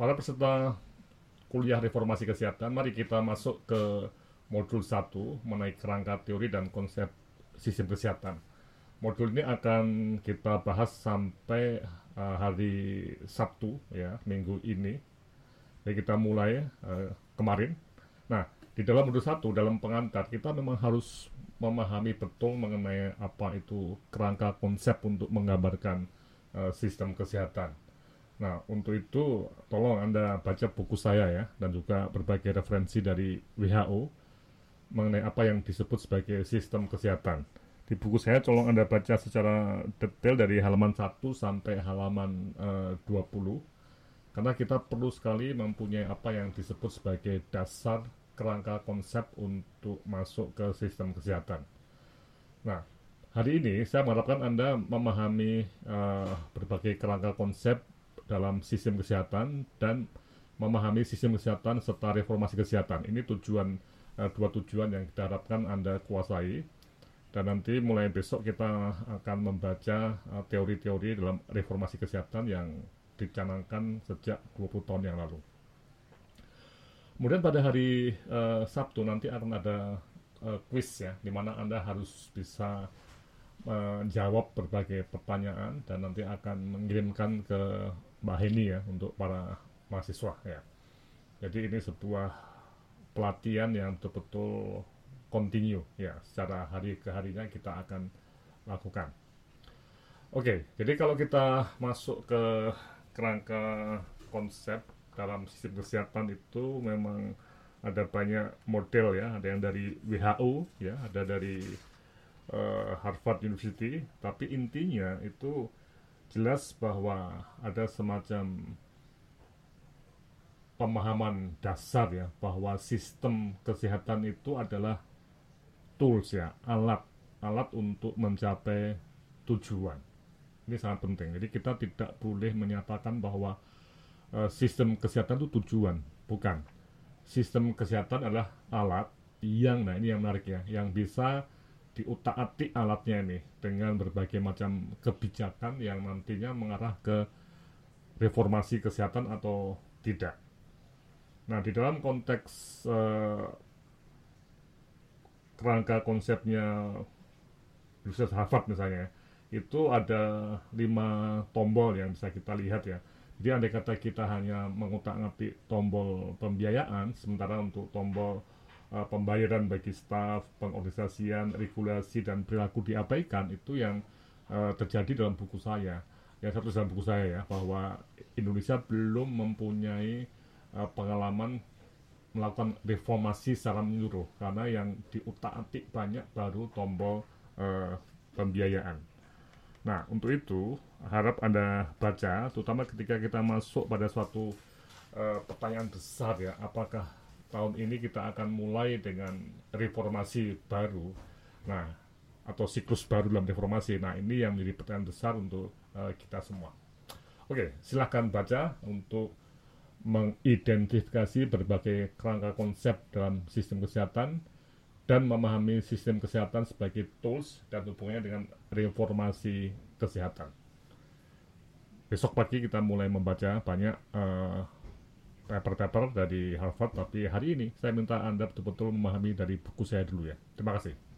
Para peserta kuliah reformasi kesehatan, mari kita masuk ke modul 1 mengenai kerangka teori dan konsep sistem kesehatan. Modul ini akan kita bahas sampai uh, hari Sabtu ya, minggu ini. Jadi kita mulai uh, kemarin. Nah, di dalam modul 1 dalam pengantar kita memang harus memahami betul mengenai apa itu kerangka konsep untuk menggambarkan uh, sistem kesehatan Nah, untuk itu tolong Anda baca buku saya ya dan juga berbagai referensi dari WHO mengenai apa yang disebut sebagai sistem kesehatan. Di buku saya tolong Anda baca secara detail dari halaman 1 sampai halaman eh, 20 karena kita perlu sekali mempunyai apa yang disebut sebagai dasar kerangka konsep untuk masuk ke sistem kesehatan. Nah, hari ini saya mengharapkan Anda memahami uh, berbagai kerangka konsep dalam sistem kesehatan dan memahami sistem kesehatan serta reformasi kesehatan. Ini tujuan uh, dua tujuan yang kita harapkan Anda kuasai. Dan nanti mulai besok kita akan membaca uh, teori-teori dalam reformasi kesehatan yang dicanangkan sejak 20 tahun yang lalu. Kemudian pada hari uh, Sabtu nanti akan ada quiz ya, di mana Anda harus bisa menjawab berbagai pertanyaan dan nanti akan mengirimkan ke Mbak Heni ya untuk para mahasiswa ya. Jadi ini sebuah pelatihan yang betul-betul continue ya secara hari ke harinya kita akan lakukan. Oke, jadi kalau kita masuk ke kerangka konsep dalam sistem kesehatan itu memang ada banyak model ya, ada yang dari WHO ya, ada dari uh, Harvard University, tapi intinya itu jelas bahwa ada semacam pemahaman dasar ya bahwa sistem kesehatan itu adalah tools ya alat alat untuk mencapai tujuan. Ini sangat penting. Jadi kita tidak boleh menyatakan bahwa uh, sistem kesehatan itu tujuan bukan. Sistem kesehatan adalah alat yang nah ini yang menarik ya yang bisa diutak-atik alatnya ini dengan berbagai macam kebijakan yang nantinya mengarah ke reformasi kesehatan atau tidak. Nah, di dalam konteks uh, kerangka konsepnya Universitas Harvard misalnya, itu ada lima tombol yang bisa kita lihat ya. Jadi andai kata kita hanya mengutak-atik tombol pembiayaan, sementara untuk tombol uh, pembayaran bagi staf, pengorganisasian, regulasi dan perilaku diabaikan itu yang uh, terjadi dalam buku saya. Yang satu dalam buku saya ya bahwa Indonesia belum mempunyai uh, pengalaman melakukan reformasi secara menyeluruh karena yang diutak-atik banyak baru tombol uh, pembiayaan. Nah, untuk itu harap Anda baca terutama ketika kita masuk pada suatu uh, pertanyaan besar ya, apakah tahun ini kita akan mulai dengan reformasi baru. Nah, atau siklus baru dalam reformasi. Nah, ini yang menjadi pertanyaan besar untuk uh, kita semua. Oke, silahkan baca untuk mengidentifikasi berbagai kerangka konsep dalam sistem kesehatan dan memahami sistem kesehatan sebagai tools dan hubungannya dengan reformasi kesehatan. Besok pagi kita mulai membaca banyak uh, paper-paper dari Harvard, tapi hari ini saya minta Anda betul-betul memahami dari buku saya dulu ya. Terima kasih.